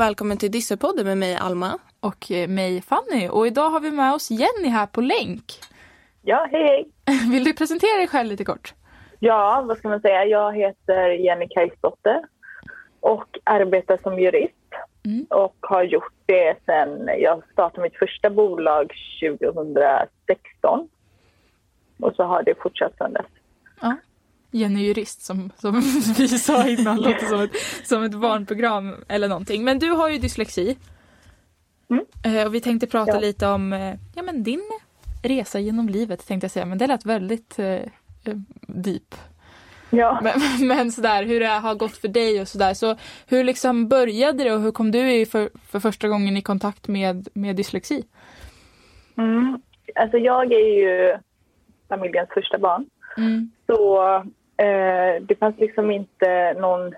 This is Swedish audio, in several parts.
och välkommen till Dyssepodden med mig Alma. Och eh, mig Fanny. Och idag har vi med oss Jenny här på länk. Ja, hej hej. Vill du presentera dig själv lite kort? Ja, vad ska man säga? Jag heter Jenny Kajsdotter och arbetar som jurist mm. och har gjort det sedan jag startade mitt första bolag 2016. Och så har det fortsatt sedan dess. Ja. Jenny Jurist som, som vi sa innan, låter som ett, som ett barnprogram eller någonting. Men du har ju dyslexi. Mm. Eh, och vi tänkte prata ja. lite om eh, ja, men din resa genom livet tänkte jag säga, men det lät väldigt eh, eh deep. Ja. Men, men sådär hur det har gått för dig och sådär. Så hur liksom började det och hur kom du för, för första gången i kontakt med, med dyslexi? Mm. Alltså jag är ju familjens första barn. Mm. Så eh, det fanns liksom inte någon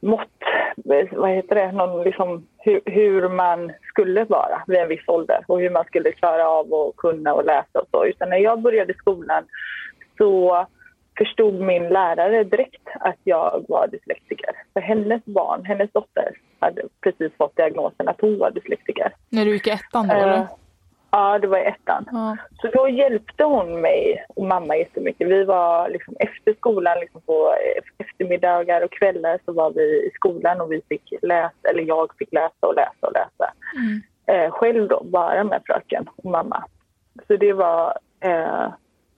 mått, vad heter det, någon liksom hur, hur, man skulle vara vid en viss ålder och hur man skulle klara av att kunna och läsa och så. Utan när jag började skolan så förstod min lärare direkt att jag var dyslektiker. För hennes barn, hennes dotter, hade precis fått diagnosen att hon var dyslektiker. När du gick i ettan då, eller? Ja, det var i ettan. Ja. Så då hjälpte hon mig och mamma jättemycket. Vi var liksom efter skolan, liksom på eftermiddagar och kvällar så var vi i skolan och vi fick läsa, eller jag fick läsa och läsa och läsa. Mm. Eh, själv då, bara med fröken och mamma. Så det var eh,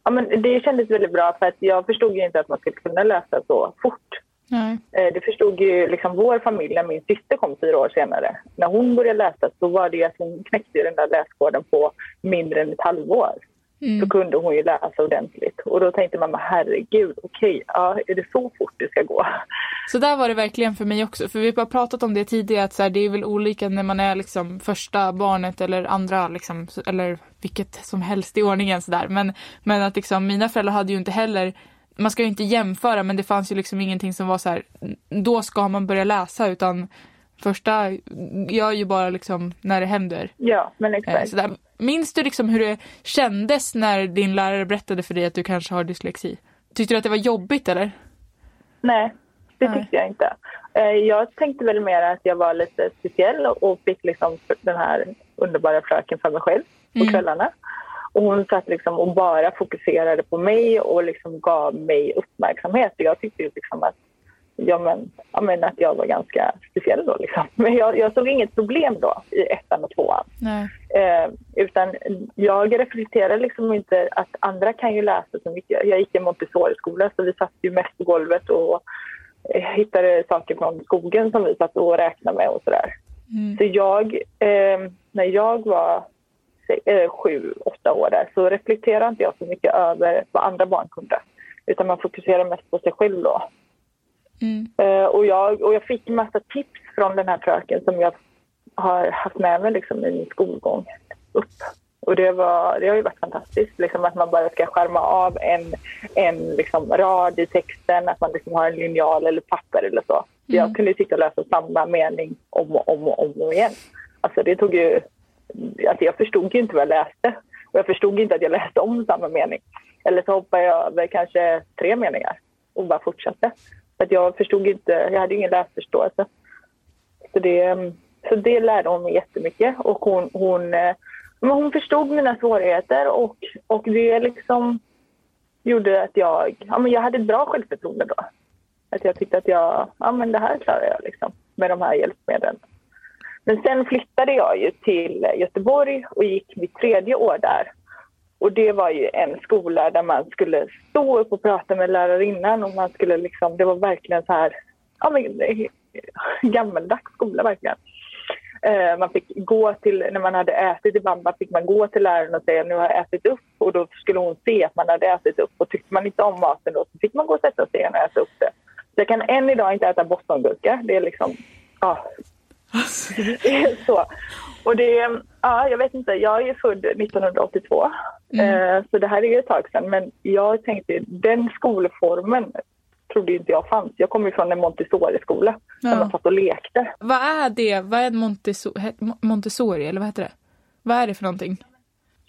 ja, men det kändes väldigt bra för att jag förstod inte att man skulle kunna läsa så fort. Nej. Eh, det förstod ju liksom vår familj när min syster kom fyra år senare. När hon började läsa så var det att hon knäckte den där läskoden på mindre än ett halvår. Mm. Så kunde hon ju läsa ordentligt. Och då tänkte man, herregud, okej, okay, ja, är det så fort det ska gå? Så där var det verkligen för mig också. För vi har pratat om det tidigare, att så här, det är väl olika när man är liksom första barnet eller andra, liksom, eller vilket som helst i ordningen sådär. Men, men att liksom, mina föräldrar hade ju inte heller man ska ju inte jämföra men det fanns ju liksom ingenting som var så här, då ska man börja läsa utan första gör ju bara liksom när det händer. Ja, men exakt. Eh, Minns du liksom hur det kändes när din lärare berättade för dig att du kanske har dyslexi? Tyckte du att det var jobbigt eller? Nej, det tyckte Nej. jag inte. Eh, jag tänkte väl mer att jag var lite speciell och fick liksom den här underbara fröken för mig själv på mm. kvällarna. Och hon satt liksom och bara fokuserade på mig och liksom gav mig uppmärksamhet. Jag tyckte liksom att, ja, men, ja, men att jag var ganska speciell då. Liksom. Men jag, jag såg inget problem då i ettan och tvåan. Eh, utan jag reflekterade liksom inte att andra kan ju läsa så mycket. Jag gick i Montessori-skola så vi satt ju mest på golvet och eh, hittade saker från skogen som vi satt och räknade med och sådär. Mm. Så jag, eh, när jag var sju, åtta år där så reflekterade inte jag så mycket över vad andra barn kunde. Utan man fokuserar mest på sig själv då. Mm. Eh, och, jag, och jag fick en massa tips från den här fröken som jag har haft med mig liksom, i min skolgång upp. Och det, var, det har ju varit fantastiskt, liksom, att man bara ska skärma av en, en liksom, rad i texten, att man liksom har en linjal eller papper eller så. Mm. Jag kunde sitta och läsa samma mening om och om och om igen. Alltså det tog ju alltså jag förstod ju inte vad jag läste. Och jag förstod inte att jag läste om samma mening. Eller så hoppade jag över kanske tre meningar och bara fortsatte. För att jag förstod inte, jag hade ingen läsförståelse. Så det, så det lärde hon mig jättemycket. Och hon, hon, eh, hon förstod mina svårigheter och, och det liksom gjorde att jag, ja, men jag hade ett bra självförtroende då. Att jag tyckte att jag, ja men det här klarar jag liksom med de här hjälpmedlen. Men sen flyttade jag ju till Göteborg och gick mitt tredje år där. Och det var ju en skola där man skulle stå upp och prata med lärarinnan och man skulle liksom, det var verkligen så här, ja men eh, gammaldags skola verkligen. Eh, man fick gå till, när man hade ätit i bamba fick man gå till läraren och säga nu har jag ätit upp och då skulle hon se att man hade ätit upp och tyckte man inte om maten då så fick man gå och sätta sig igen och äta upp det. Så jag kan än idag inte äta bostongurka, det är liksom, ja, så. Och det, ja, jag vet inte, jag är född 1982, mm. eh, så det här är ju ett tag sedan. Men jag tänkte, den skolformen trodde inte jag fanns. Jag kommer från en Montessori-skola ja. där man satt och lekte. Vad är det? Vad är Montessori, Montessori eller vad heter det? Vad är det för någonting?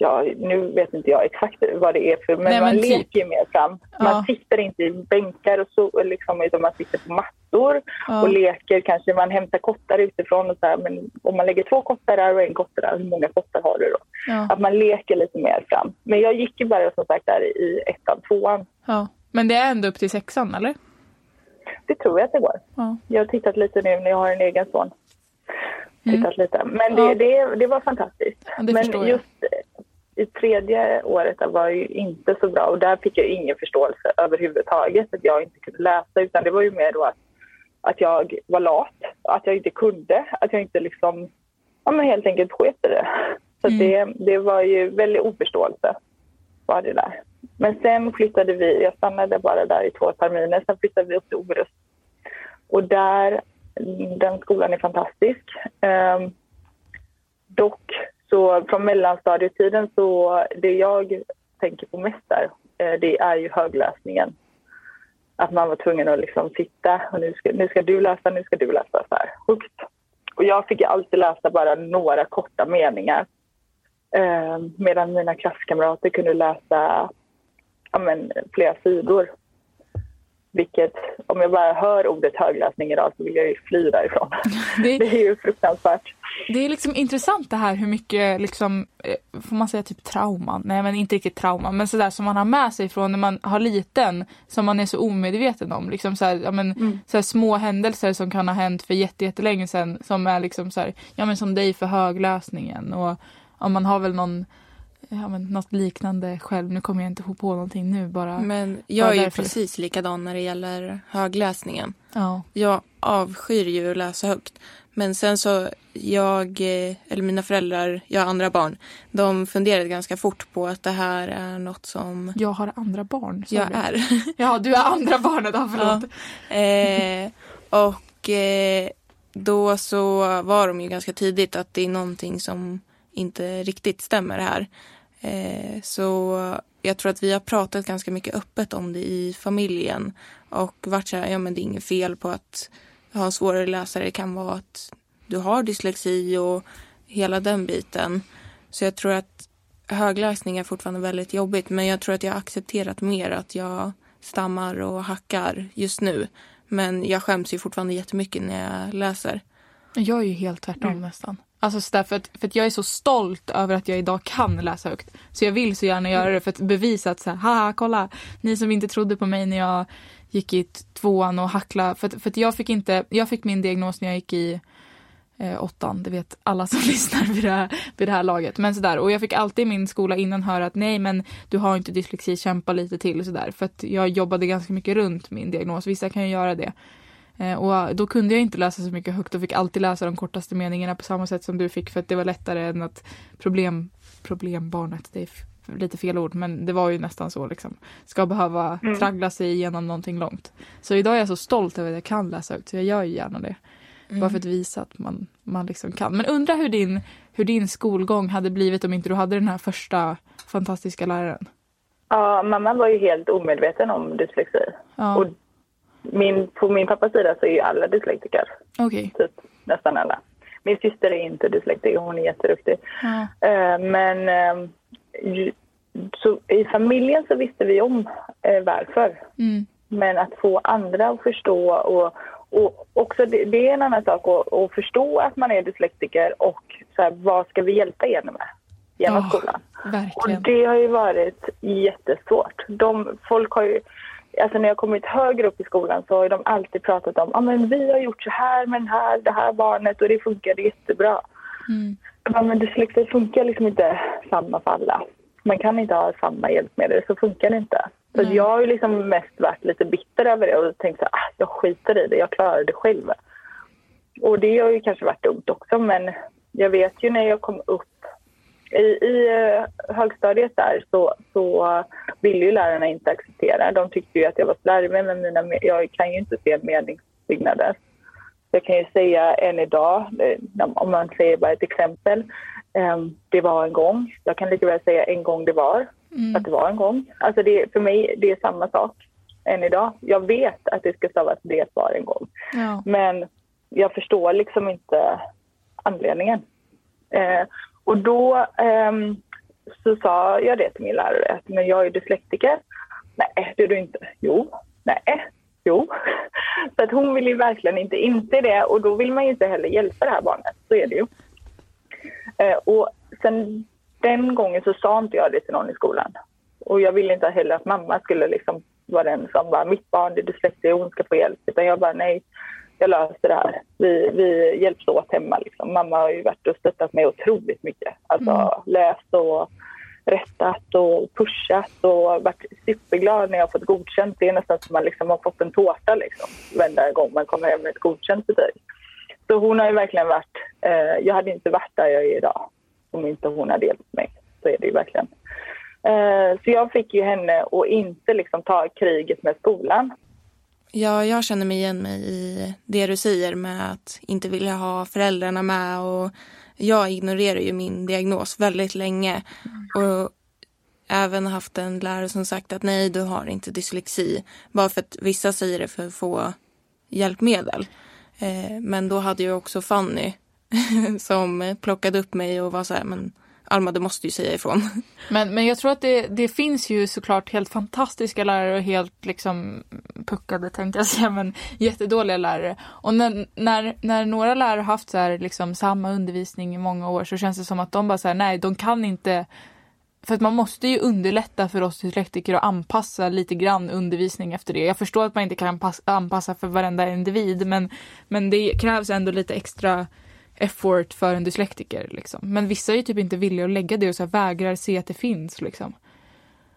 Ja, nu vet inte jag exakt vad det är för, men, Nej, man men typ. leker mer fram. Ja. Man sitter inte i bänkar och så, liksom, utan man sitter på mattor Ja. och leker. Kanske man hämtar kottar utifrån och så här, men om man lägger två kottar där och en kotte där, hur många kottar har du då? Ja. Att man leker lite mer fram. Men jag gick ju bara som sagt där i ettan, tvåan. Ja. Men det är ändå upp till sexan eller? Det tror jag att det går. Ja. Jag har tittat lite nu när jag har en egen son. Tittat lite. Men det, Mm. Det, det var fantastiskt. Det Men just i tredje året var ju inte så bra och där fick jag ingen förståelse överhuvudtaget att jag inte kunde läsa utan det var ju mer då att, att jag var lat, att jag inte kunde, att jag inte liksom, ja men helt enkelt sket det. Så att det, det var ju väldigt oförståelse var det där. Men sen flyttade vi, jag stannade bara där i två terminer, sen flyttade vi upp till Orust. Och där, den skolan är fantastisk. Ehm, dock så från mellanstadietiden så det jag tänker på mest där, eh, det är ju högläsningen. Att man var tvungen att liksom sitta och nu ska, nu ska du läsa, nu ska du läsa så här högt. Och jag fick alltid läsa bara några korta meningar. Eh, medan mina klasskamrater kunde läsa ja, men, flera sidor. Vilket, om jag bara hör ordet högläsning idag så vill jag ju fly därifrån. Det, Det är ju fruktansvärt. det är liksom intressant det här hur mycket, liksom, eh, får man säga typ trauman? Nej men inte riktigt trauma, men sådär som man har med sig från när man har liten, som man är så omedveten om. Liksom så här, ja, men, så här små händelser som kan ha hänt för jätte- jättelänge sedan som är liksom så här, ja men som dig för högläsningen och ja, man har väl någon Ja, men något liknande själv. Nu kommer jag inte på någonting nu bara. Men Ja, jag är ju därför. precis likadan när det gäller högläsningen. Ja. Jag avskyr ju att läsa högt. Men sen så, jag, eh, eller mina föräldrar, jag har andra barn, de funderade ganska fort på att det här är något som Jag har andra barn. jag du. är. Ja, du är andra barnet. Ja, förlåt. Eh, och eh, då så var de ju ganska tidigt att det är någonting som inte riktigt stämmer här. Eh, så jag tror att vi har pratat ganska mycket öppet om det i familjen och varit så här, ja men det är inget fel på att ha en svårare läsare. Det kan vara att du har dyslexi och hela den biten. Så jag tror att högläsning är fortfarande väldigt jobbigt men jag tror att jag har accepterat mer att jag stammar och hackar just nu. Men jag skäms ju fortfarande jättemycket när jag läser. Jag är ju helt tvärtom nästan. Alltså så där, för, att, för att jag är så stolt över att jag idag kan läsa högt. Så jag vill så gärna göra det för att bevisa att så här, haha kolla, ni som inte trodde på mig när jag gick i tvåan och hackla. För, att- för att jag fick inte, jag fick min diagnos när jag gick i eh, åttan, det vet alla som lyssnar vid det, här, vid det här laget. Men sådär, och jag fick alltid i min skola innan höra att nej men du har inte dyslexi, kämpa lite till och sådär. För att jag jobbade ganska mycket runt min diagnos, vissa kan ju göra det. Eh, Och då kunde jag inte läsa så mycket högt och fick alltid läsa de kortaste meningarna på samma sätt som du fick för att det var lättare än att problem, problembarnet, det är lite fel ord men det var ju nästan så liksom, ska behöva traggla sig igenom någonting långt. Så idag är jag så stolt över att jag kan läsa högt så jag gör ju gärna det. Bara för att visa att man, man liksom kan. Men undra hur din, hur din skolgång hade blivit om inte du hade den här första fantastiska läraren. Ja, mamma var ju helt omedveten om dyslexi. Ja, Och min, på min pappas sida så är ju alla dyslektiker, okej. typ nästan alla. Min syster är inte dyslektiker, hon är jätteduktig. Ja. Eh, men ju- så i familjen så visste vi om eh, varför. Mm. Men att få andra att förstå och, och också det, det är en annan sak att, att förstå att man är dyslektiker och så här, vad ska vi hjälpa er med genom Ja, skolan. Och Verkligen. det har ju varit jättesvårt. De, folk har ju, alltså när jag kommit högre upp i skolan så har de alltid pratat om ah, men vi har gjort så här med den här, det här barnet och det funkade jättebra. Mm. Ja, men dyslexi funkar liksom inte samma för alla. Man kan inte ha samma hjälpmedel, så funkar det inte. Så jag har ju liksom mest varit lite bitter över det och tänkt så här, ah, jag skiter i det, jag klarar det själv. Och det har ju kanske varit dumt också, men jag vet ju när jag kom upp i, i eh, högstadiet där så, så ville ju lärarna inte acceptera. De tyckte ju att jag var slarvig med mina, jag kan ju inte se meningsbyggnader. Jag kan ju säga än idag, eh, om man säger bara ett exempel, eh, det var en gång. Jag kan lika väl säga en gång det var, att det var en gång. Alltså det, för mig det är samma sak än idag. Jag vet att det ska stavas det var en gång. Ja. Men jag förstår liksom inte anledningen. Eh, och då ehm, så sa jag det till min lärare att men jag är dyslektiker. Nej, det är du inte. Jo. Nej. Jo. Så att hon vill ju verkligen inte inse det och då vill man ju inte heller hjälpa det här barnet. Så är det ju. Eh, och sen den gången så sa inte jag det till någon i skolan. Och jag ville inte heller att mamma skulle liksom vara den som bara, mitt barn är dyslektiker, hon ska få hjälp. Utan jag bara, nej, jag löser det här. Vi, vi hjälps åt hemma. Liksom. Mamma har ju varit och stöttat mig otroligt mycket. Alltså mm. läst och rättat och pushat och varit superglad när jag fått godkänt. Det är nästan som man liksom har fått en tårta liksom, varenda gång man kommer hem med ett godkänt betyg. Så hon har ju verkligen varit... Eh, jag hade inte varit där jag är idag om inte hon hade hjälpt mig. Så är det ju verkligen. Eh, så jag fick ju henne att inte liksom ta kriget med skolan. Ja, jag känner mig igen mig i det du säger med att inte vilja ha föräldrarna med och jag ignorerar ju min diagnos väldigt länge och även haft en lärare som sagt att nej, du har inte dyslexi. Bara för att vissa säger det för att få hjälpmedel. Eh, men då hade jag också Fanny som plockade upp mig och var så här, men Alma, du måste ju säga ifrån. Men, men jag tror att det, det finns ju såklart helt fantastiska lärare och helt liksom puckade tänkte jag säga, men jättedåliga lärare. Och när, när, när några lärare haft så här, liksom, samma undervisning i många år så känns det som att de bara säger nej, de kan inte för att man måste ju underlätta för oss dyslektiker och anpassa lite grann undervisning efter det. Jag förstår att man inte kan anpassa för varenda individ men, men det krävs ändå lite extra effort för en dyslektiker. Liksom. Men vissa är ju typ inte villiga att lägga det och så vägrar se att det finns. Liksom.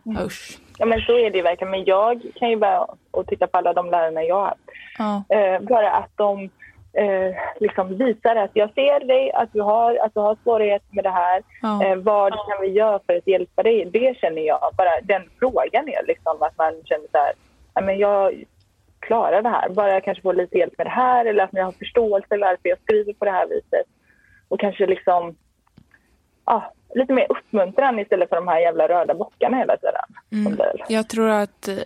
Mm. Usch. Ja men så är det ju verkligen. Men jag kan ju bara och titta på alla de lärarna jag har ja. eh, Bara att de eh, liksom visar att jag ser dig, att du har, att du har svårigheter med det här. Ja. Eh, vad kan vi göra för att hjälpa dig? Det känner jag. Bara den frågan är liksom att man känner så här, men jag, klara det här. Bara jag kanske får lite hjälp med det här eller att jag har förståelse för varför jag skriver på det här viset. Och kanske liksom ja, lite mer uppmuntran istället för de här jävla röda bockarna hela tiden. Mm. Jag tror att eh,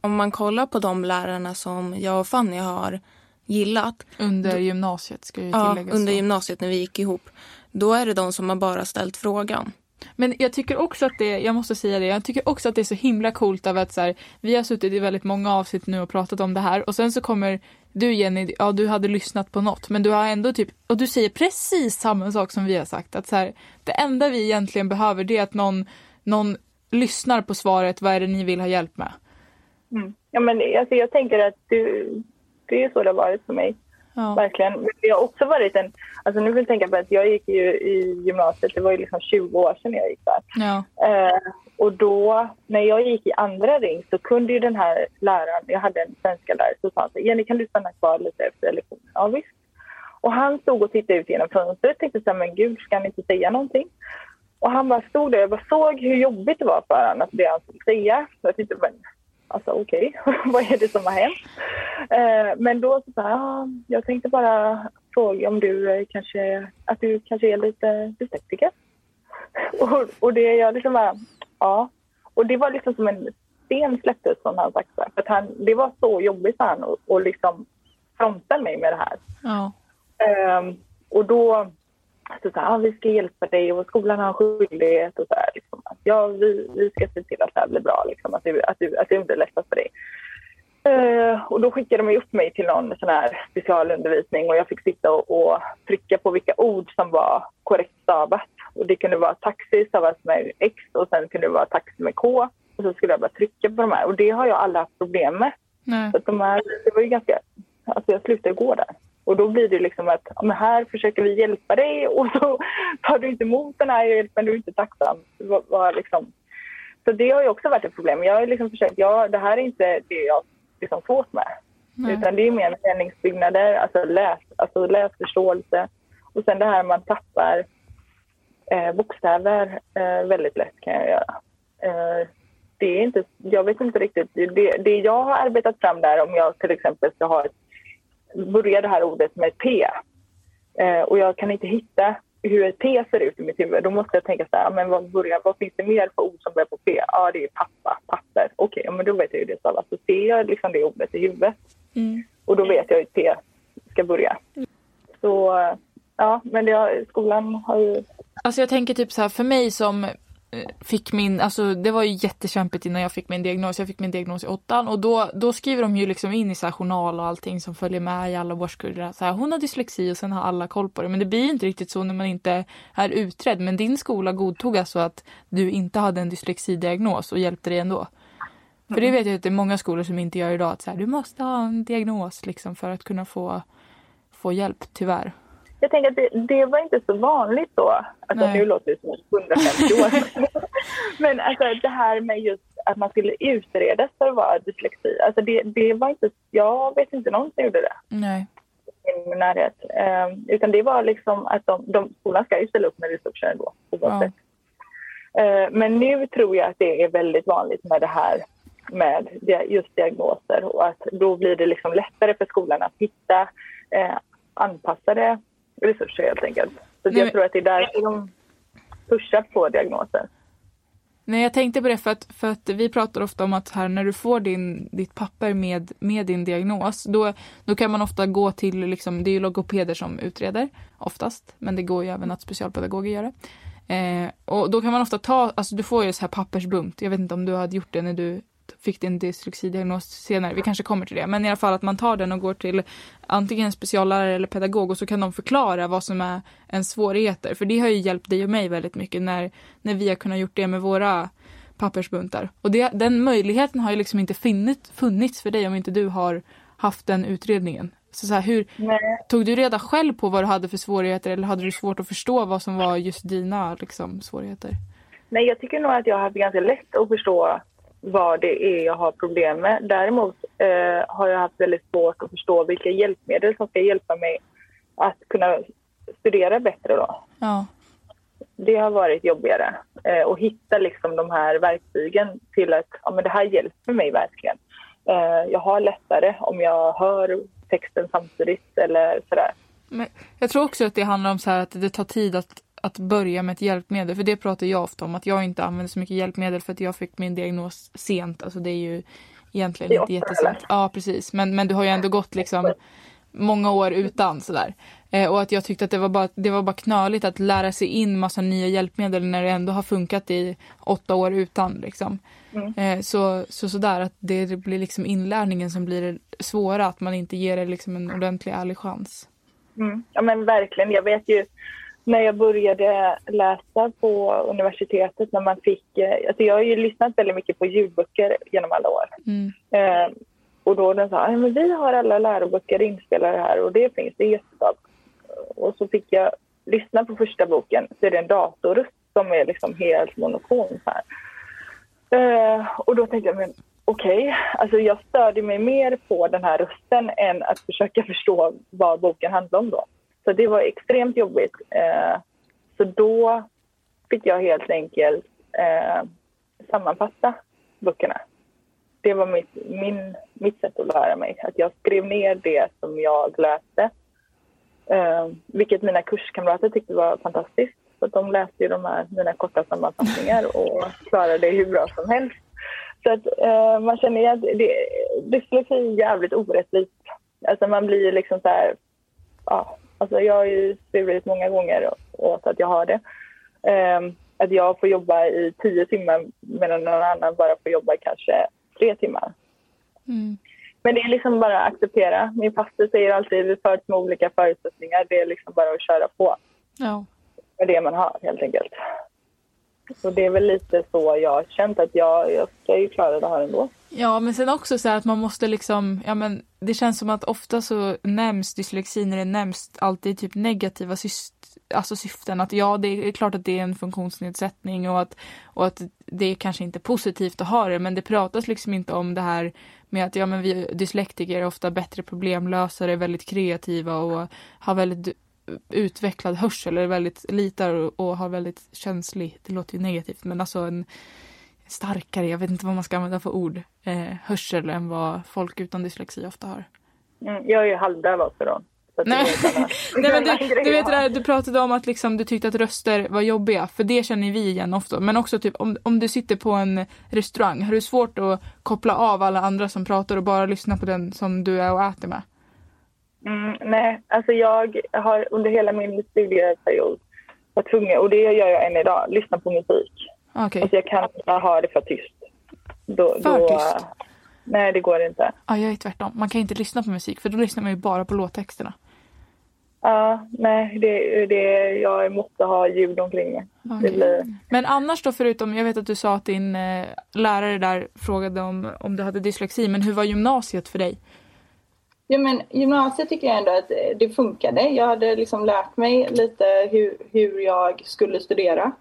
om man kollar på de lärarna som jag och Fanny har gillat. Under gymnasiet ska jag tillägga. Ja, under så. gymnasiet när vi gick ihop. Då är det de som har bara ställt frågan. Men jag tycker också att det, jag måste säga det, jag tycker också att det är så himla coolt av att så här, vi har suttit i väldigt många avsnitt nu och pratat om det här och sen så kommer du Jenny, ja du hade lyssnat på något men du har ändå typ, och du säger precis samma sak som vi har sagt att så här, det enda vi egentligen behöver det är att någon, någon lyssnar på svaret, vad är det ni vill ha hjälp med? Mm. Ja men alltså, jag tänker att du, det är så det har varit för mig. Ja. Verkligen. Men det har också varit en... Alltså nu vill jag tänka på att jag gick ju i gymnasiet, det var ju liksom 20 år sedan jag gick där. Ja. Eh, och då, när jag gick i andra ring så kunde ju den här läraren, jag hade en svenska lärare, så sa han så Jenny kan du stanna kvar lite efter lektionen? Ja visst. Och han stod och tittade ut genom fönstret och tänkte så här, men gud, ska han inte säga någonting? Och han bara stod där och bara såg hur jobbigt det var för honom att det han skulle säga. Så jag tänkte, men Alltså okej, okay. vad är det som har hänt? Eh, men då så sa jag, jag tänkte bara fråga om du eh, kanske, att du kanske är lite dyslektiker. och, och det jag liksom bara, ja. Och det var liksom som en sten släpptes från hans axlar. För han, det var så jobbigt för honom att och liksom fronta mig med det här. Ja. Eh, och då så så här, ah, vi ska hjälpa dig och skolan har en skyldighet och så här, liksom, att, ja, vi, vi ska se till att det här blir bra, liksom, att, du, att, du, att det underlättas för dig. Uh, och då skickade de upp mig till någon sån här specialundervisning och jag fick sitta och, och, trycka på vilka ord som var korrekt stavat. Och det kunde vara taxi stavat med X och sen kunde det vara taxi med K. Och så skulle jag bara trycka på de här och det har jag aldrig haft problem med. Nej. Så de här, det var ju ganska, alltså jag slutade gå där. Och då blir det liksom att ja, här försöker vi hjälpa dig och så tar du inte emot den här hjälpen, du är inte tacksam. Var, var liksom. Så det har ju också varit ett problem. Jag har liksom försökt, ja det här är inte det jag liksom fås med. Nej. Utan det är mer meningsbyggnader, alltså, läs, alltså läsförståelse. Och sen det här man tappar eh, bokstäver eh, väldigt lätt kan jag göra. Eh, det är inte, jag vet inte riktigt. Det, det jag har arbetat fram där, om jag till exempel ska ha ett börjar det här ordet med ett P. Eh, och jag kan inte hitta hur ett P ser ut i mitt huvud. Då måste jag tänka så här, men vad, börjar, vad finns det mer för ord som börjar på P? Ja, det är pappa, papper. Okej, okay, men då vet jag hur det stavas. Så ser jag liksom det ordet i huvudet. Mm. Och då vet jag hur ett P ska börja. Så ja, men det skolan har ju... Alltså jag tänker typ så här, för mig som fick min, alltså det var ju jättekämpigt innan jag fick min diagnos. Jag fick min diagnos i åttan och då, då skriver de ju liksom in i så journal och allting som följer med i alla årskullar. Så här, hon har dyslexi och sen har alla koll på det. Men det blir ju inte riktigt så när man inte är utredd. Men din skola godtog alltså att du inte hade en dyslexidiagnos och hjälpte dig ändå. För det vet jag att det är många skolor som inte gör idag. Att så här, du måste ha en diagnos liksom för att kunna få, få hjälp, tyvärr. Jag tänker att det, det var inte så vanligt då. Alltså Nej. nu låter det som 150 år. Men alltså det här med just att man skulle utredas för att vara dyslexi. Alltså det, det var inte, jag vet inte någon som gjorde det Nej. i min närhet. Eh, utan det var liksom att de, de, skolan ska ju ställa upp med resurser ändå oavsett. Eh, men nu tror jag att det är väldigt vanligt med det här med just diagnoser och att då blir det liksom lättare för skolan att hitta eh, anpassade resurser helt enkelt. Så Nej, jag tror att det är därför de pushar på diagnoser. Nej, jag tänkte på det för att, för att vi pratar ofta om att här när du får din, ditt papper med, med din diagnos, då, då kan man ofta gå till, liksom, det är ju logopeder som utreder oftast, men det går ju även att specialpedagoger gör det. Eh, och då kan man ofta ta, alltså du får ju så här pappersbunt, jag vet inte om du hade gjort det när du fick din dyslexidiagnos senare, vi kanske kommer till det, men i alla fall att man tar den och går till antingen speciallärare eller pedagog och så kan de förklara vad som är ens svårigheter. För det har ju hjälpt dig och mig väldigt mycket när, när vi har kunnat gjort det med våra pappersbuntar. Och det, den möjligheten har ju liksom inte funnits, funnits för dig om inte du har haft den utredningen. Så, så här, hur, Nej. tog du reda själv på vad du hade för svårigheter eller hade du svårt att förstå vad som var just dina liksom, svårigheter? Nej, jag tycker nog att jag haft ganska lätt att förstå vad det är jag har problem med. Däremot eh, har jag haft väldigt svårt att förstå vilka hjälpmedel som ska hjälpa mig att kunna studera bättre. Då. Ja. Det har varit jobbigare eh, att hitta liksom de här verktygen till att ja, men det här hjälper mig verkligen. Eh, jag har lättare om jag hör texten samtidigt eller sådär. Men jag tror också att det handlar om så här att det tar tid att, att börja med ett hjälpmedel. För det pratar jag ofta om, att jag inte använder så mycket hjälpmedel för att jag fick min diagnos sent. Alltså det är ju egentligen inte jättesent. Ja, precis. Men, men du har ju ändå gått liksom många år utan sådär. Eh, och att jag tyckte att det var, bara, det var bara knöligt att lära sig in massa nya hjälpmedel när det ändå har funkat i åtta år utan. Liksom. Mm. Eh, så, så sådär att det blir liksom inlärningen som blir det svåra, att man inte ger det liksom en ordentlig ärlig chans. Mm. Ja men verkligen. Jag vet ju när jag började läsa på universitetet när man fick... eh, Alltså jag har ju lyssnat väldigt mycket på ljudböcker genom alla år. Mm. Eh, och då den sa "Ja, men vi har alla läroböcker inspelade här och det finns, det är jättebra. Och så fick jag lyssna på första boken så är det en datorröst som är liksom helt monoton så här. Eh, och då tänkte jag, men okej, alltså jag störde mig mer på den här rösten än att försöka förstå vad boken handlar om då. Så det var extremt jobbigt. Eh, så då fick jag helt enkelt eh, sammanfatta böckerna. Det var mitt, min, mitt sätt att lära mig. Att jag skrev ner det som jag läste. Eh, vilket mina kurskamrater tyckte var fantastiskt. Så att de läste ju de här, mina korta sammanfattningar och klarade det hur bra som helst. Så att eh, man känner ju att det, dyslexi är jävligt orättvist. Alltså man blir liksom så här, ja, alltså jag har ju svurit många gånger åt att jag har det. Eh, att jag får jobba i tio timmar medan någon annan bara får jobba i kanske tre timmar. Mm. Men det är liksom bara att acceptera. Min faster säger alltid vi föds med olika förutsättningar. Det är liksom bara att köra på Ja. med det man har helt enkelt. Så det är väl lite så jag har känt att jag, jag ska ju klara det här ändå. Ja, men sen också så här att man måste liksom, ja men det känns som att ofta så nämns dyslexi när det nämns alltid typ negativa syst, alltså syften. Att ja, det är klart att det är en funktionsnedsättning och att, och att det är kanske inte positivt att ha det, men det pratas liksom inte om det här med att ja men vi dyslektiker är ofta bättre problemlösare, väldigt kreativa och har väldigt utvecklad hörsel, eller väldigt litar och, och har väldigt känslig, det låter ju negativt, men alltså en starkare, jag vet inte vad man ska använda för ord, eh, hörsel än vad folk utan dyslexi ofta har. Mm, jag är ju halvdöv också då. Nej. Nej, men du, du vet det där, du pratade om att liksom, du tyckte att röster var jobbiga, för det känner vi igen ofta. Men också typ om, om du sitter på en restaurang, har du svårt att koppla av alla andra som pratar och bara lyssna på den som du är och äter med? Mm, nej, alltså jag har under hela min studieperiod varit tvungen, och det gör jag än idag, lyssna på musik. Okej. Alltså jag kan inte ha det för tyst. Då, För då, tyst? Nej, det går inte. Ja, jag är tvärtom. Man kan inte lyssna på musik för då lyssnar man ju bara på låttexterna. Ja, nej, det, det, jag måste ha ljud omkring mig. Okej. blir, Men annars då förutom, jag vet att du sa att din eh, lärare där frågade om, om du hade dyslexi, men hur var gymnasiet för dig? Ja, men gymnasiet tycker jag ändå att eh, det funkade. Jag hade liksom lärt mig lite hur, hur jag skulle studera.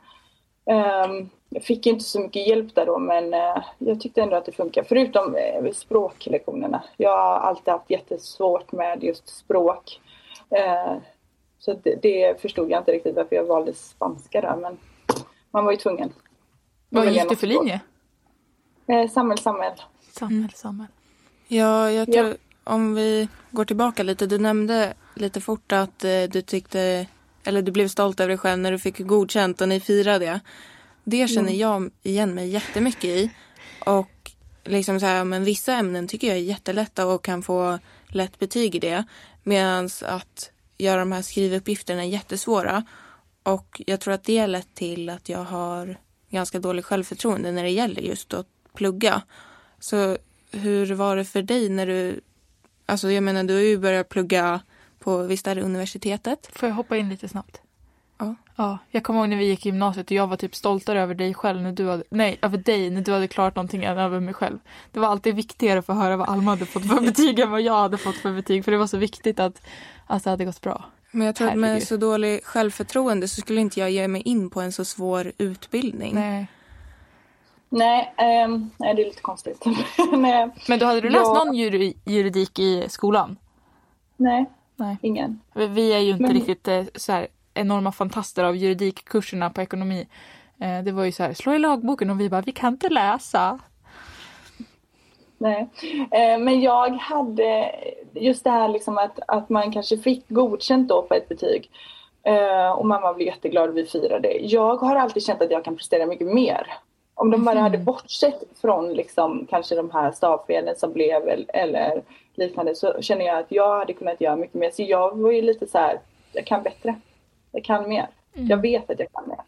Ehm, jag fick inte så mycket hjälp där då, men eh, jag tyckte ändå att det funkade. Förutom uh, språklektionerna. Jag har alltid haft jättesvårt med just språk. Eh, så det, det förstod jag inte riktigt varför jag valde spanska där, men man var ju tvungen. Vad gick du för linje? Samhäll, samhäll. Samhäll, samhäll. Ja, jag tror, Ja. Om vi går tillbaka lite. Du nämnde lite fort att eh, du tyckte, eller du blev stolt över dig själv när du fick godkänt och ni firade det. Det känner jag igen mig jättemycket i. Och liksom så här, men vissa ämnen tycker jag är jättelätta och kan få lätt betyg i det. Medan att göra de här skrivuppgifterna är jättesvåra. Och jag tror att det har lett till att jag har ganska dåligt självförtroende när det gäller just att plugga. Så hur var det för dig när du... Alltså jag menar, du har ju börjat plugga på, visst är det universitetet? Får jag hoppa in lite snabbt? Ja. Ja, jag kommer ihåg när vi gick i gymnasiet och jag var typ stoltare över dig själv när du hade, nej, över dig när du hade klarat någonting än över mig själv. Det var alltid viktigare att få höra vad Alma hade fått för betyg än vad jag hade fått för betyg för det var så viktigt att, att det hade gått bra. Men jag tror att med Herregud. så dålig självförtroende så skulle inte jag ge mig in på en så svår utbildning. Nej. Nej, ehm, nej, det är lite konstigt. nej, Men då hade du läst Ja. någon juri, juridik i skolan? nej, Nej. ingen. Vi är ju inte Men- riktigt eh, så här enorma fantaster av juridikkurserna på ekonomi. Eh, Det var ju så här, slå i lagboken och vi bara, vi kan inte läsa. Nej. Eh, men jag hade just det här liksom att, att man kanske fick godkänt då på ett betyg. Och mamma blev jätteglad och vi firade. Jag har alltid känt att jag kan prestera mycket mer. Om de bara hade bortsett från liksom kanske de här stavfelen som blev el- eller liknande så känner jag att jag hade kunnat göra mycket mer. Så jag var ju lite så här, jag kan bättre. Jag kan mer. Jag vet att jag kan mer.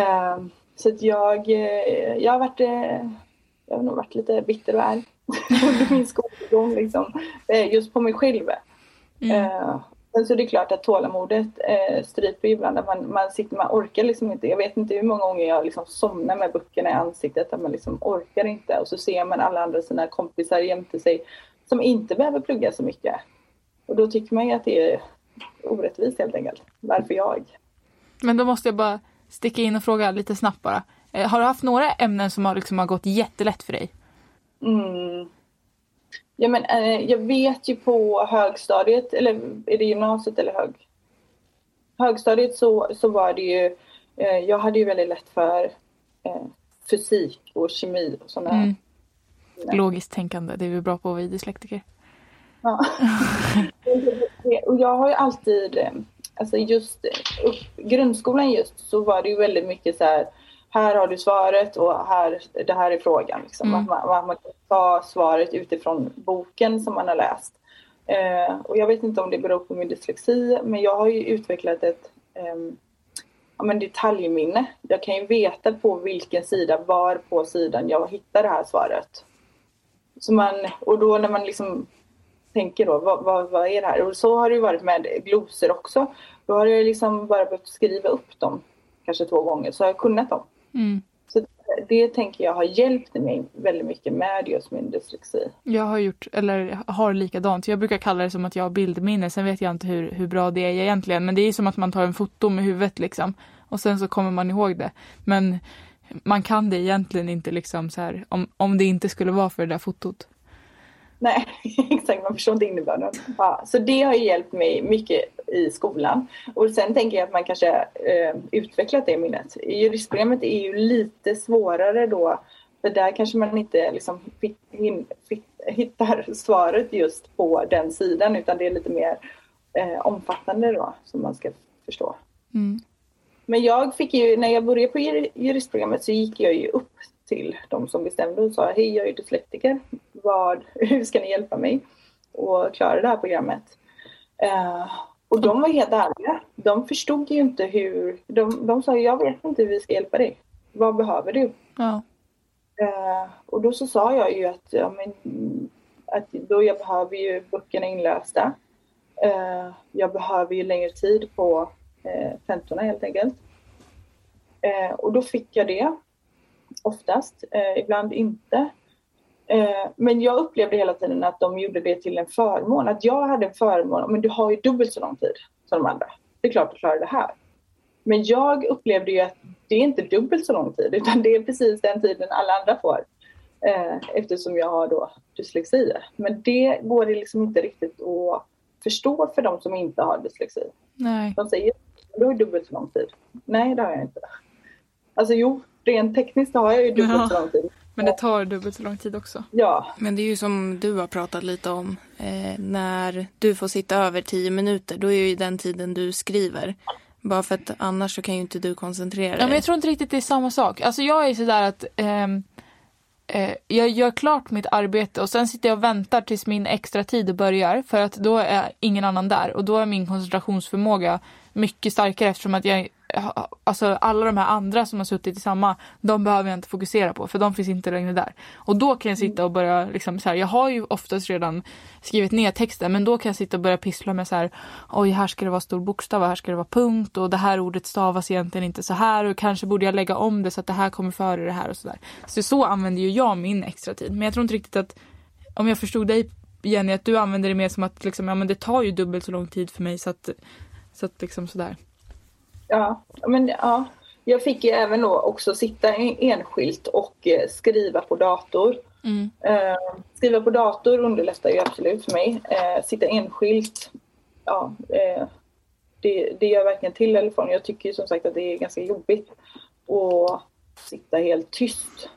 Eh, så att jag, eh, jag har varit eh, jag har nog varit lite bitter och arg under min skolgång liksom. Eh, Just på mig själv. Eh, Men så det är klart att tålamodet eh, stryper ibland. Man, man, sitter, man orkar liksom inte. Jag vet inte hur många gånger jag liksom somnar med böckerna i ansiktet. Att man liksom orkar inte. Och så ser man alla andra sina kompisar jämte sig som inte behöver plugga så mycket. Och då tycker man ju att det är orättvist helt enkelt. Varför jag? Men då måste jag bara sticka in och fråga lite snabbt bara. Eh, Har du haft några ämnen som har, liksom, har gått jättelätt för dig? Mm. Ja, men, eh, jag vet ju på högstadiet, eller är det gymnasiet eller hög? Högstadiet så, så var det ju, eh, jag hade ju väldigt lätt för eh, fysik och kemi och sådana Mm. Logiskt tänkande, det är vi bra på vi dyslektiker. Ja. och jag har ju alltid, eh, alltså just upp, grundskolan just så var det ju väldigt mycket så här, här har du svaret och här, det här är frågan. Liksom. Mm. Att man, man, man kan ta svaret utifrån boken som man har läst. Eh, och jag vet inte om det beror på min dyslexi, men jag har ju utvecklat ett ehm, ja, men detaljminne. Jag kan ju veta på vilken sida, var på sidan jag hittar det här svaret. Så man, och då när man liksom tänker då, vad, vad, vad är det här? Och så har det ju varit med glosor också. Då har jag liksom bara behövt skriva upp dem kanske två gånger, så har jag kunnat dem. Mm. Så det, tänker jag har hjälpt mig väldigt mycket med just min dyslexi. Jag har gjort, eller har likadant. Jag brukar kalla det som att jag har bildminne. Sen vet jag inte hur, hur bra det är egentligen. Men det är som att man tar en foto med huvudet liksom. Och sen så kommer man ihåg det. Men man kan det egentligen inte liksom så här. Om, om det inte skulle vara för det där fotot. Nej, exakt. Man förstår inte innebörden. Ja, så det har ju hjälpt mig mycket i skolan. Och sen tänker jag att man kanske eh, utvecklat det minnet. Juristprogrammet är ju lite svårare då. För där kanske man inte liksom hittar svaret just på den sidan utan det är lite mer eh, omfattande då som man ska förstå. Mm. Men jag fick ju, när jag började på jur- juristprogrammet så gick jag ju upp till de som bestämde och sa hej jag är dyslektiker. Vad, hur ska ni hjälpa mig att klara det här programmet? Eh, och de var helt ärliga. De förstod ju inte hur, de, de sa jag vet inte hur vi ska hjälpa dig. vad behöver du? Ja. Eh, och då så sa jag ju att, ja, men, att då jag behöver ju böckerna inlästa. Eh, jag behöver ju längre tid på eh, tentorna helt enkelt. Och då fick jag det oftast, eh, ibland inte. Eh, men jag upplevde hela tiden att de gjorde det till en förmån. Att jag hade en förmån, men du har ju dubbelt så lång tid som de andra. Det är klart du klarar det här. Men jag upplevde ju att det är inte dubbelt så lång tid utan det är precis den tiden alla andra får. Eh, eftersom jag har då dyslexi. Men det går det liksom inte riktigt att förstå för de som inte har dyslexi. Nej. De säger du har dubbelt så lång tid. Nej, det har jag inte. Alltså jo, rent tekniskt har jag ju dubbelt Ja. så lång tid. Men det tar dubbelt så lång tid också. Ja, Men det är ju som du har pratat lite om. Eh, när du får sitta över tio minuter, då är ju den tiden du skriver. Bara för att annars så kan ju inte du koncentrera Ja, dig. men jag tror inte riktigt det är samma sak. Alltså jag är sådär att ehm, eh, jag gör klart mitt arbete och sen sitter jag och väntar tills min extra tid börjar för att då är ingen annan där och då är min koncentrationsförmåga mycket starkare eftersom att jag Alltså alla de här andra som har suttit i samma, de behöver jag inte fokusera på för de finns inte längre där. Och då kan jag sitta och börja, liksom så här, jag har ju oftast redan skrivit ner texten men då kan jag sitta och börja pyssla med så här, oj här ska det vara stor bokstav och här ska det vara punkt och det här ordet stavas egentligen inte så här och kanske borde jag lägga om det så att det här kommer före det här och sådär. Så så använder ju jag min extra tid men jag tror inte riktigt att, om jag förstod dig Jenny, att du använder det mer som att liksom, ja men det tar ju dubbelt så lång tid för mig så att, så att liksom sådär. ja, men ja. Jag fick ju även då också sitta en- enskilt och eh, skriva på dator. Mm. Eh, skriva på dator underlättar ju absolut för mig. Eh, sitta enskilt, ja, eh, det, det gör verkligen till eller från. Jag tycker som sagt att det är ganska jobbigt att sitta helt tyst.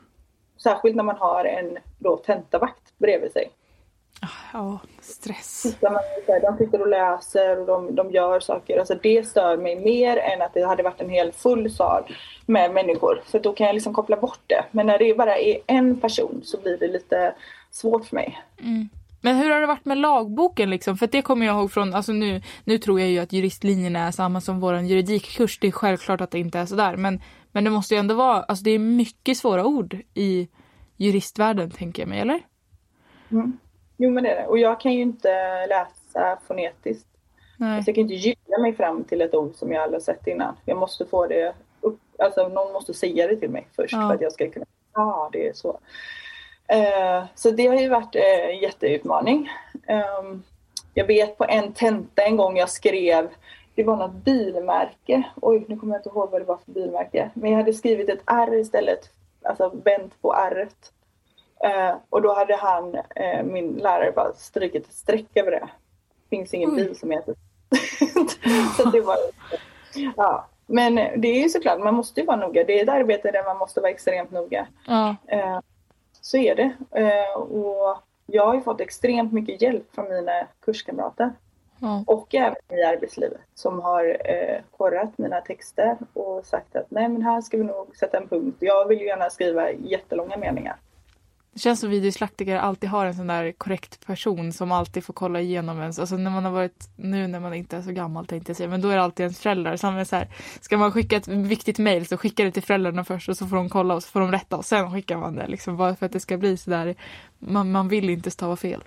Särskilt när man har en då tentavakt bredvid sig. Ja, stress. De sitter och läser och de, de gör saker. Alltså det stör mig mer än att det hade varit en hel full sal med människor. För då kan jag liksom koppla bort det. Men när det bara är en person så blir det lite svårt för mig. Men hur har det varit med lagboken liksom? För det kommer jag ihåg från, alltså nu, nu tror jag ju att juristlinjen är samma som vår juridikkurs. Det är självklart att det inte är sådär. Men, men det måste ju ändå vara, alltså det är mycket svåra ord i juristvärlden tänker jag mig, eller? Jo men det är det. Och jag kan ju inte läsa fonetiskt. Nej. Så jag kan inte gilla mig fram till ett ord som jag aldrig sett innan. Jag måste få det upp, alltså någon måste säga det till mig först Ja. för att jag ska kunna, ja ah, det är så. Eh, så det har ju varit eh, en jätteutmaning. Ehm, jag vet på en tenta en gång jag skrev, det var något bilmärke, oj nu kommer jag inte ihåg vad det var för bilmärke, men jag hade skrivit ett R istället, alltså vänt på R. Eh, och då hade han, eh, min lärare, bara strykit ett streck över det. finns ingen bil som heter så det var, ja. Men det är ju såklart, man måste ju vara noga. Det är ett arbete där man måste vara extremt noga. Ja. Eh, så är det. Eh, och jag har ju fått extremt mycket hjälp från mina kurskamrater ja. och även i arbetslivet som har eh, korrat mina texter och sagt att nej men här ska vi nog sätta en punkt. Jag vill ju gärna skriva jättelånga meningar. Det känns som videoslaktiker alltid har en sån där korrekt person som alltid får kolla igenom ens. Alltså när man har varit, nu när man inte är så gammal tänkte jag säga, men då är det alltid ens föräldrar som är så här, ska man skicka ett viktigt mejl så skicka det till föräldrarna först och så får de kolla och så får de rätta och sen skickar man det liksom bara för att det ska bli så där, man, man vill inte stava fel.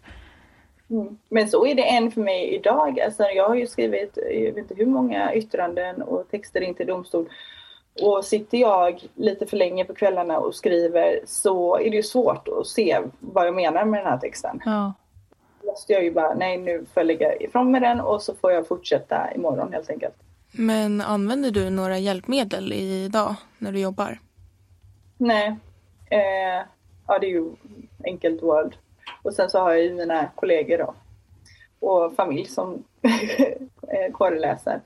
Mm. Men så är det än för mig idag. Alltså jag har ju skrivit, jag vet inte hur många yttranden och texter in till domstol. Och sitter jag lite för länge på kvällarna och skriver så är det ju svårt att se vad jag menar med den här texten. Ja. Då måste jag ju bara, nej nu får jag lägga ifrån mig den och så får jag fortsätta imorgon helt enkelt. Men använder du några hjälpmedel idag när du jobbar? Nej. Eh, ja, det är ju enkelt Word. Och sen så har jag ju mina kollegor då. Och familj som eh, korreläser.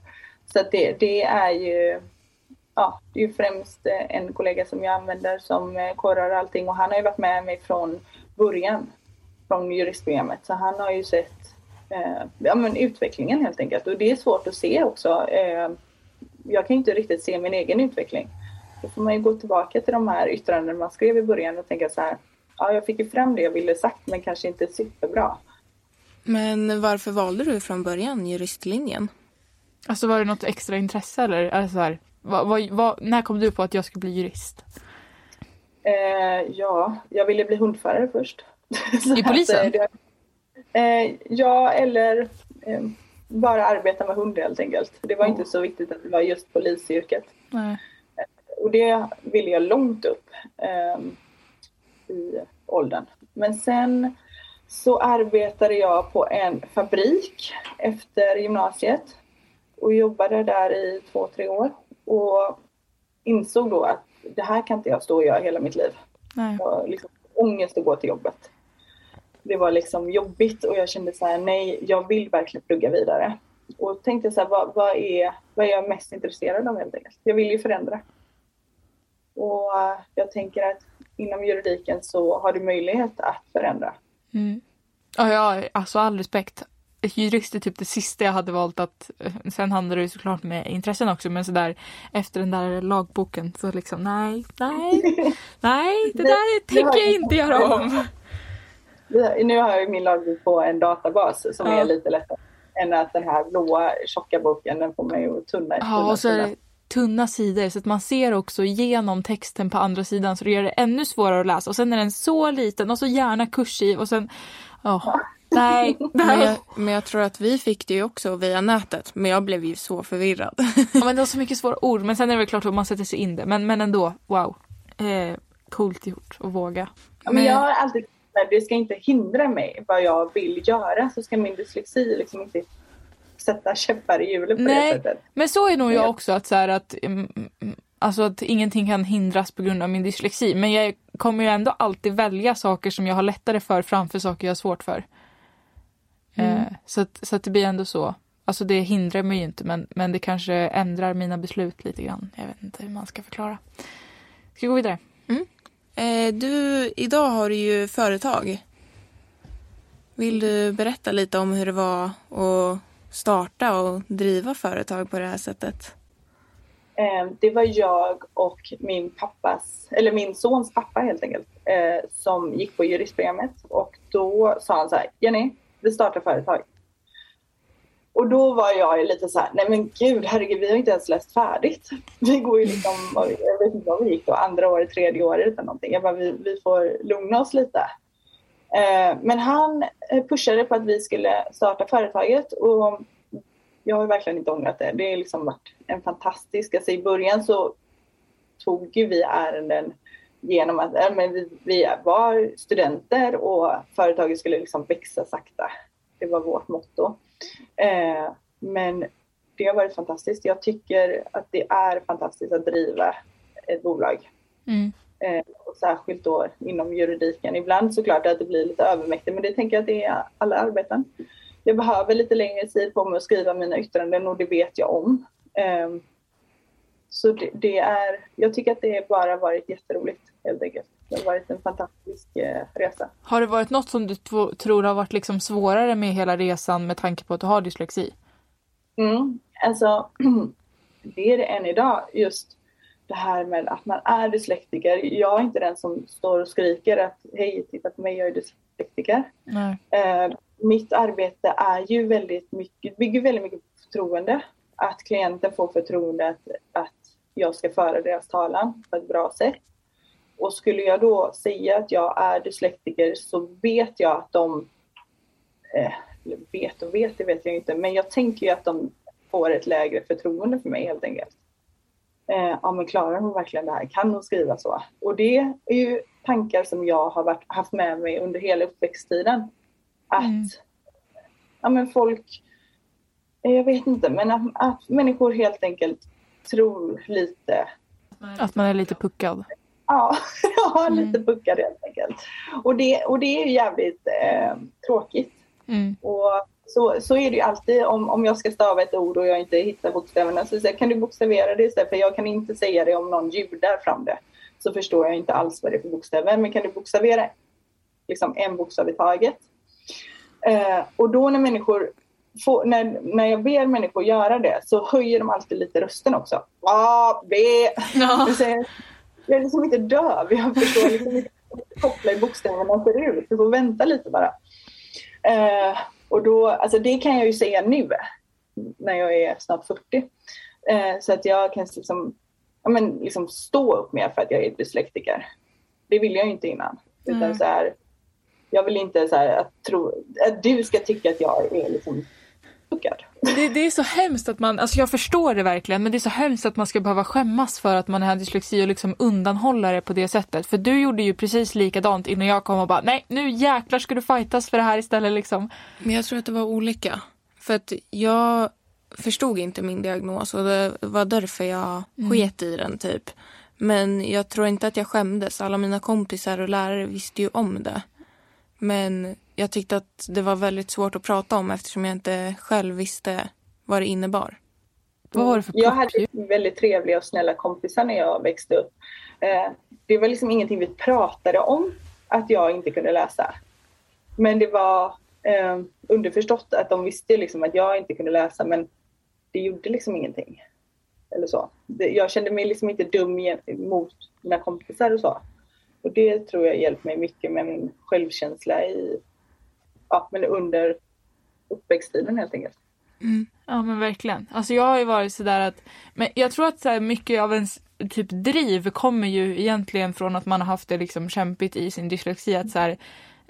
Så det, det är ju Ja, det är ju främst eh, en kollega som jag använder som eh, korrar allting och han har ju varit med mig från början. Från juristprogrammet. Så han har ju sett eh, ja, men utvecklingen helt enkelt. Och det är svårt att se också. Eh, jag kan ju inte riktigt se min egen utveckling. Då får man ju gå tillbaka till de här yttrandena man skrev i början och tänka så här. Ja, jag fick ju fram det jag ville sagt men kanske inte superbra. Men varför valde du från början juristlinjen? Alltså var det något extra intresse eller? Är det så här, vad, vad, vad, när kom du på att jag skulle bli jurist? Eh, ja, jag ville bli hundförare först. I polisen? Att, det, eh, ja, eller eh, bara arbeta med hund helt enkelt. Det var oh. inte så viktigt att det var just polisyrket. Nej. Och det ville jag långt upp i åldern. Men sen så arbetade jag på en fabrik efter gymnasiet och jobbade där i två, tre år och insåg då att det här kan inte jag stå och göra hela mitt liv. Nej. Jag liksom ångest att gå till jobbet. Det var liksom jobbigt och jag kände så här, nej, jag vill verkligen plugga vidare. Och tänkte så här, vad, vad, är, vad är jag mest intresserad av helt enkelt? Jag vill ju förändra. Och jag tänker att inom juridiken så har du möjlighet att förändra. Mm. Ja, ja, alltså all respekt. Jurist är typ det sista jag hade valt att, eh, sen handlar det ju såklart med intressen också, men sådär efter den där lagboken så liksom nej, nej, nej, det där tänker jag inte göra om. Nu har jag min lagbok på en databas som ja. är lite lättare än att den här blåa tjocka boken, den får man ju tunna. Ja, och så är det tunna sidor så att man ser också igenom texten på andra sidan så det gör det ännu svårare att läsa. Och sen är den så liten och så gärna kursiv och sen... Oh, nej, Men jag, men jag tror att vi fick det ju också via nätet. Men jag blev ju så förvirrad. ja, men det var så mycket svåra ord. Men sen är det väl klart att man sätter sig in det. Men, men ändå, wow. Eh, coolt gjort att våga. Ja, men jag har alltid det ska inte hindra mig vad jag vill göra. Så ska min dyslexi liksom inte sätta käppar i hjulet på Nej, det sättet. Men så är nog jag också att så att mm, mm, Alltså att ingenting kan hindras på grund av min dyslexi. Men jag kommer ju ändå alltid välja saker som jag har lättare för framför saker jag har svårt för. Mm. Eh, så, att, så att det blir ändå så. Alltså det hindrar mig ju inte men, men det kanske ändrar mina beslut lite grann. Jag vet inte hur man ska förklara. Ska vi gå vidare? Mm. Eh, du, idag har du ju företag. Vill du berätta lite om hur det var att starta och driva företag på det här sättet? Eh, det var jag och min pappas, eller min sons pappa helt enkelt, eh, som gick på juristprogrammet och då sa han så här, Jenny, vi startar företag. Och då var jag lite så här, nej men gud, herregud, vi har inte ens läst färdigt. Vi går ju liksom, jag vet inte vad vi gick då, andra året, tredje året eller någonting. Jag bara, vi, vi får lugna oss lite. Eh, men han eh, pushade på att vi skulle starta företaget och jag har verkligen inte ångrat det. Det har liksom varit en fantastisk, alltså i början så tog ju vi ärenden genom att äh, men vi, vi var studenter och företaget skulle liksom växa sakta. Det var vårt motto. Eh, men det har varit fantastiskt. Jag tycker att det är fantastiskt att driva ett bolag. Mm. Eh, och särskilt då inom juridiken. Ibland såklart att det blir lite övermäktigt men det tänker jag att det är alla arbeten. Jag behöver lite längre tid på mig att skriva mina yttranden och det vet jag om. Eh, så det, det, är, jag tycker att det bara varit jätteroligt helt enkelt. Det har varit en fantastisk eh, resa. Har det varit något som du tror har varit liksom svårare med hela resan med tanke på att du har dyslexi? Mm, alltså, det är det än idag. Just det här med att man är dyslektiker. Jag är inte den som står och skriker att hej, titta på mig, jag är dyslektiker. Eh, mitt arbete är ju väldigt mycket, bygger väldigt mycket på förtroende. Att klienten får förtroende att, att jag ska föra deras talan på ett bra sätt. Och skulle jag då säga att jag är dyslektiker så vet jag att de, eh, vet och vet, det vet jag inte, men jag tänker ju att de får ett lägre förtroende för mig helt enkelt. Eh, ja men klarar hon verkligen det här? Kan hon skriva så? Och det är ju tankar som jag har varit, haft med mig under hela uppväxttiden. Att mm. ja, men folk, eh, jag vet inte, men att, att människor helt enkelt tror lite. Att man är lite puckad? Ja, ja mm. lite puckad helt enkelt. Och det, och det är ju jävligt eh, tråkigt. Mm. Och så, så är det ju alltid om, om jag ska stava ett ord och jag inte hittar bokstäverna så säger kan du bokstavera det istället för jag kan inte säga det om någon ljudar fram det. Så förstår jag inte alls vad det är för bokstäver men kan du bokstavera liksom en bokstav i taget. Eh, och då när människor får, när, när jag ber människor göra det så höjer de alltid lite rösten också. A, B. Ja. Jag är liksom inte döv. Jag förstår liksom inte koppla i bokstäverna ser ut. Du får vänta lite bara. Eh, och då, alltså det kan jag ju säga nu när jag är snart 40. Eh, så att jag kan liksom, ja, men, liksom stå upp mer för att jag är dyslektiker. Det ville jag ju inte innan. Utan Mm. så här, jag vill inte så att, tro, att du ska tycka att jag är liksom. Det, det är så hemskt att man, alltså jag förstår det verkligen, men det är så hemskt att man ska behöva skämmas för att man har dyslexi och liksom undanhålla det på det sättet. För du gjorde ju precis likadant innan jag kom och bara, nej nu jäklar ska du fightas för det här istället liksom. Men jag tror att det var olika. För att jag förstod inte min diagnos och det var därför jag sket i den typ. Men jag tror inte att jag skämdes. Alla mina kompisar och lärare visste ju om det. Men jag tyckte att det var väldigt svårt att prata om eftersom jag inte själv visste vad det innebar. Vad var det för Jag hade väldigt trevliga och snälla kompisar när jag växte upp. Eh, det var liksom ingenting vi pratade om, att jag inte kunde läsa. Men det var eh, underförstått att de visste liksom att jag inte kunde läsa men det gjorde liksom ingenting. Eller så. Jag kände mig liksom inte dum mot mina kompisar och så. Och det tror jag hjälpt mig mycket med min självkänsla i, ja, men under uppväxttiden helt enkelt. Mm. Ja men verkligen. Alltså jag har ju varit sådär att, men jag tror att så här mycket av ens typ driv kommer ju egentligen från att man har haft det liksom kämpigt i sin dyslexi att så här,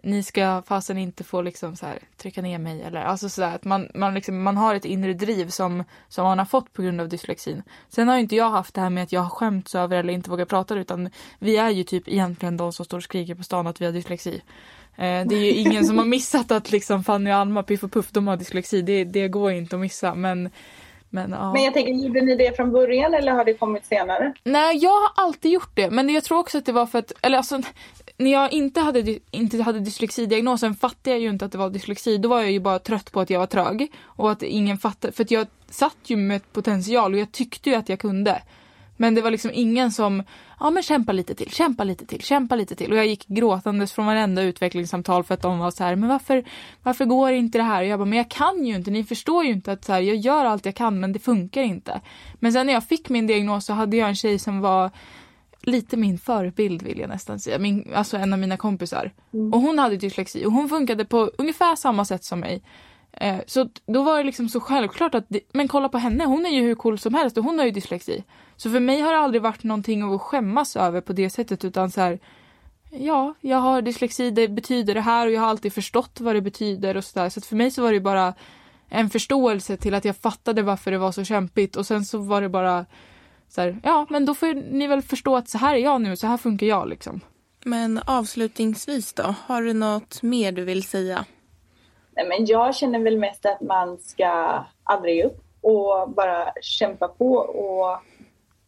ni ska fasen inte få liksom så här, trycka ner mig eller alltså sådär att man, man, liksom, man har ett inre driv som, som man har fått på grund av dyslexin. Sen har ju inte jag haft det här med att jag har skämts över eller inte vågar prata utan vi är ju typ egentligen de som står och skriker på stan att vi har dyslexi. Eh, det är ju ingen som har missat att liksom Fanny och Alma, Piff och Puff, de har dyslexi. Det, det går inte att missa men men, ja. Men jag tänker, gjorde ni det från början eller har det kommit senare? Nej, jag har alltid gjort det. Men jag tror också att det var för att, eller alltså, när jag inte hade, inte hade dyslexidiagnosen fattade jag ju inte att det var dyslexi. Då var jag ju bara trött på att jag var trög. Och att ingen fattade, för att jag satt ju med potential och jag tyckte ju att jag kunde. Men det var liksom ingen som, ja men kämpa lite till, kämpa lite till, kämpa lite till. Och jag gick gråtandes från varenda utvecklingssamtal för att de var så här, men varför, varför går inte det här? Och jag bara, men jag kan ju inte, ni förstår ju inte att så här, jag gör allt jag kan men det funkar inte. Men sen när jag fick min diagnos så hade jag en tjej som var lite min förebild vill jag nästan säga. Min, alltså en av mina kompisar. Och hon hade dyslexi och hon funkade på ungefär samma sätt som mig. Eh, så då var det liksom så självklart att, det, men kolla på henne, hon är ju hur cool som helst och hon har ju dyslexi. Så för mig har det aldrig varit någonting att skämmas över på det sättet utan så här, ja, jag har dyslexi, det betyder det här och jag har alltid förstått vad det betyder och sådär. Så så för mig så var det bara en förståelse till att jag fattade varför det var så kämpigt och sen så var det bara så här, ja men då får ni väl förstå att så här är jag nu, så här funkar jag liksom. Men avslutningsvis då, har du något mer du vill säga? Nej, men jag känner väl mest att man ska aldrig ge upp och bara kämpa på. Och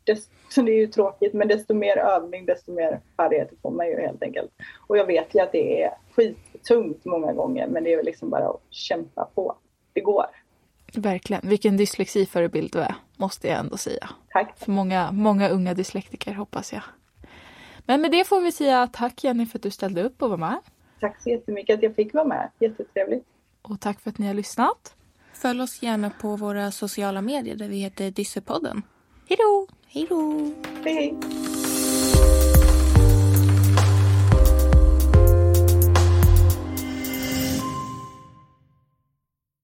desto, det är ju tråkigt, men desto mer övning, desto mer färdigheter får man ju helt enkelt. Och jag vet ju att det är skittungt många gånger, men det är ju liksom bara att kämpa på. Det går. Verkligen, vilken dyslexiförebild du är, måste jag ändå säga. Tack. För många, många unga dyslektiker hoppas jag. Men med det får vi säga tack Jenny för att du ställde upp och var med. Tack så jättemycket att jag fick vara med. Jättetrevligt. Och tack för att ni har lyssnat. Följ oss gärna på våra sociala medier där vi heter Dyssepodden. Hej då! Hej då! Hej hej!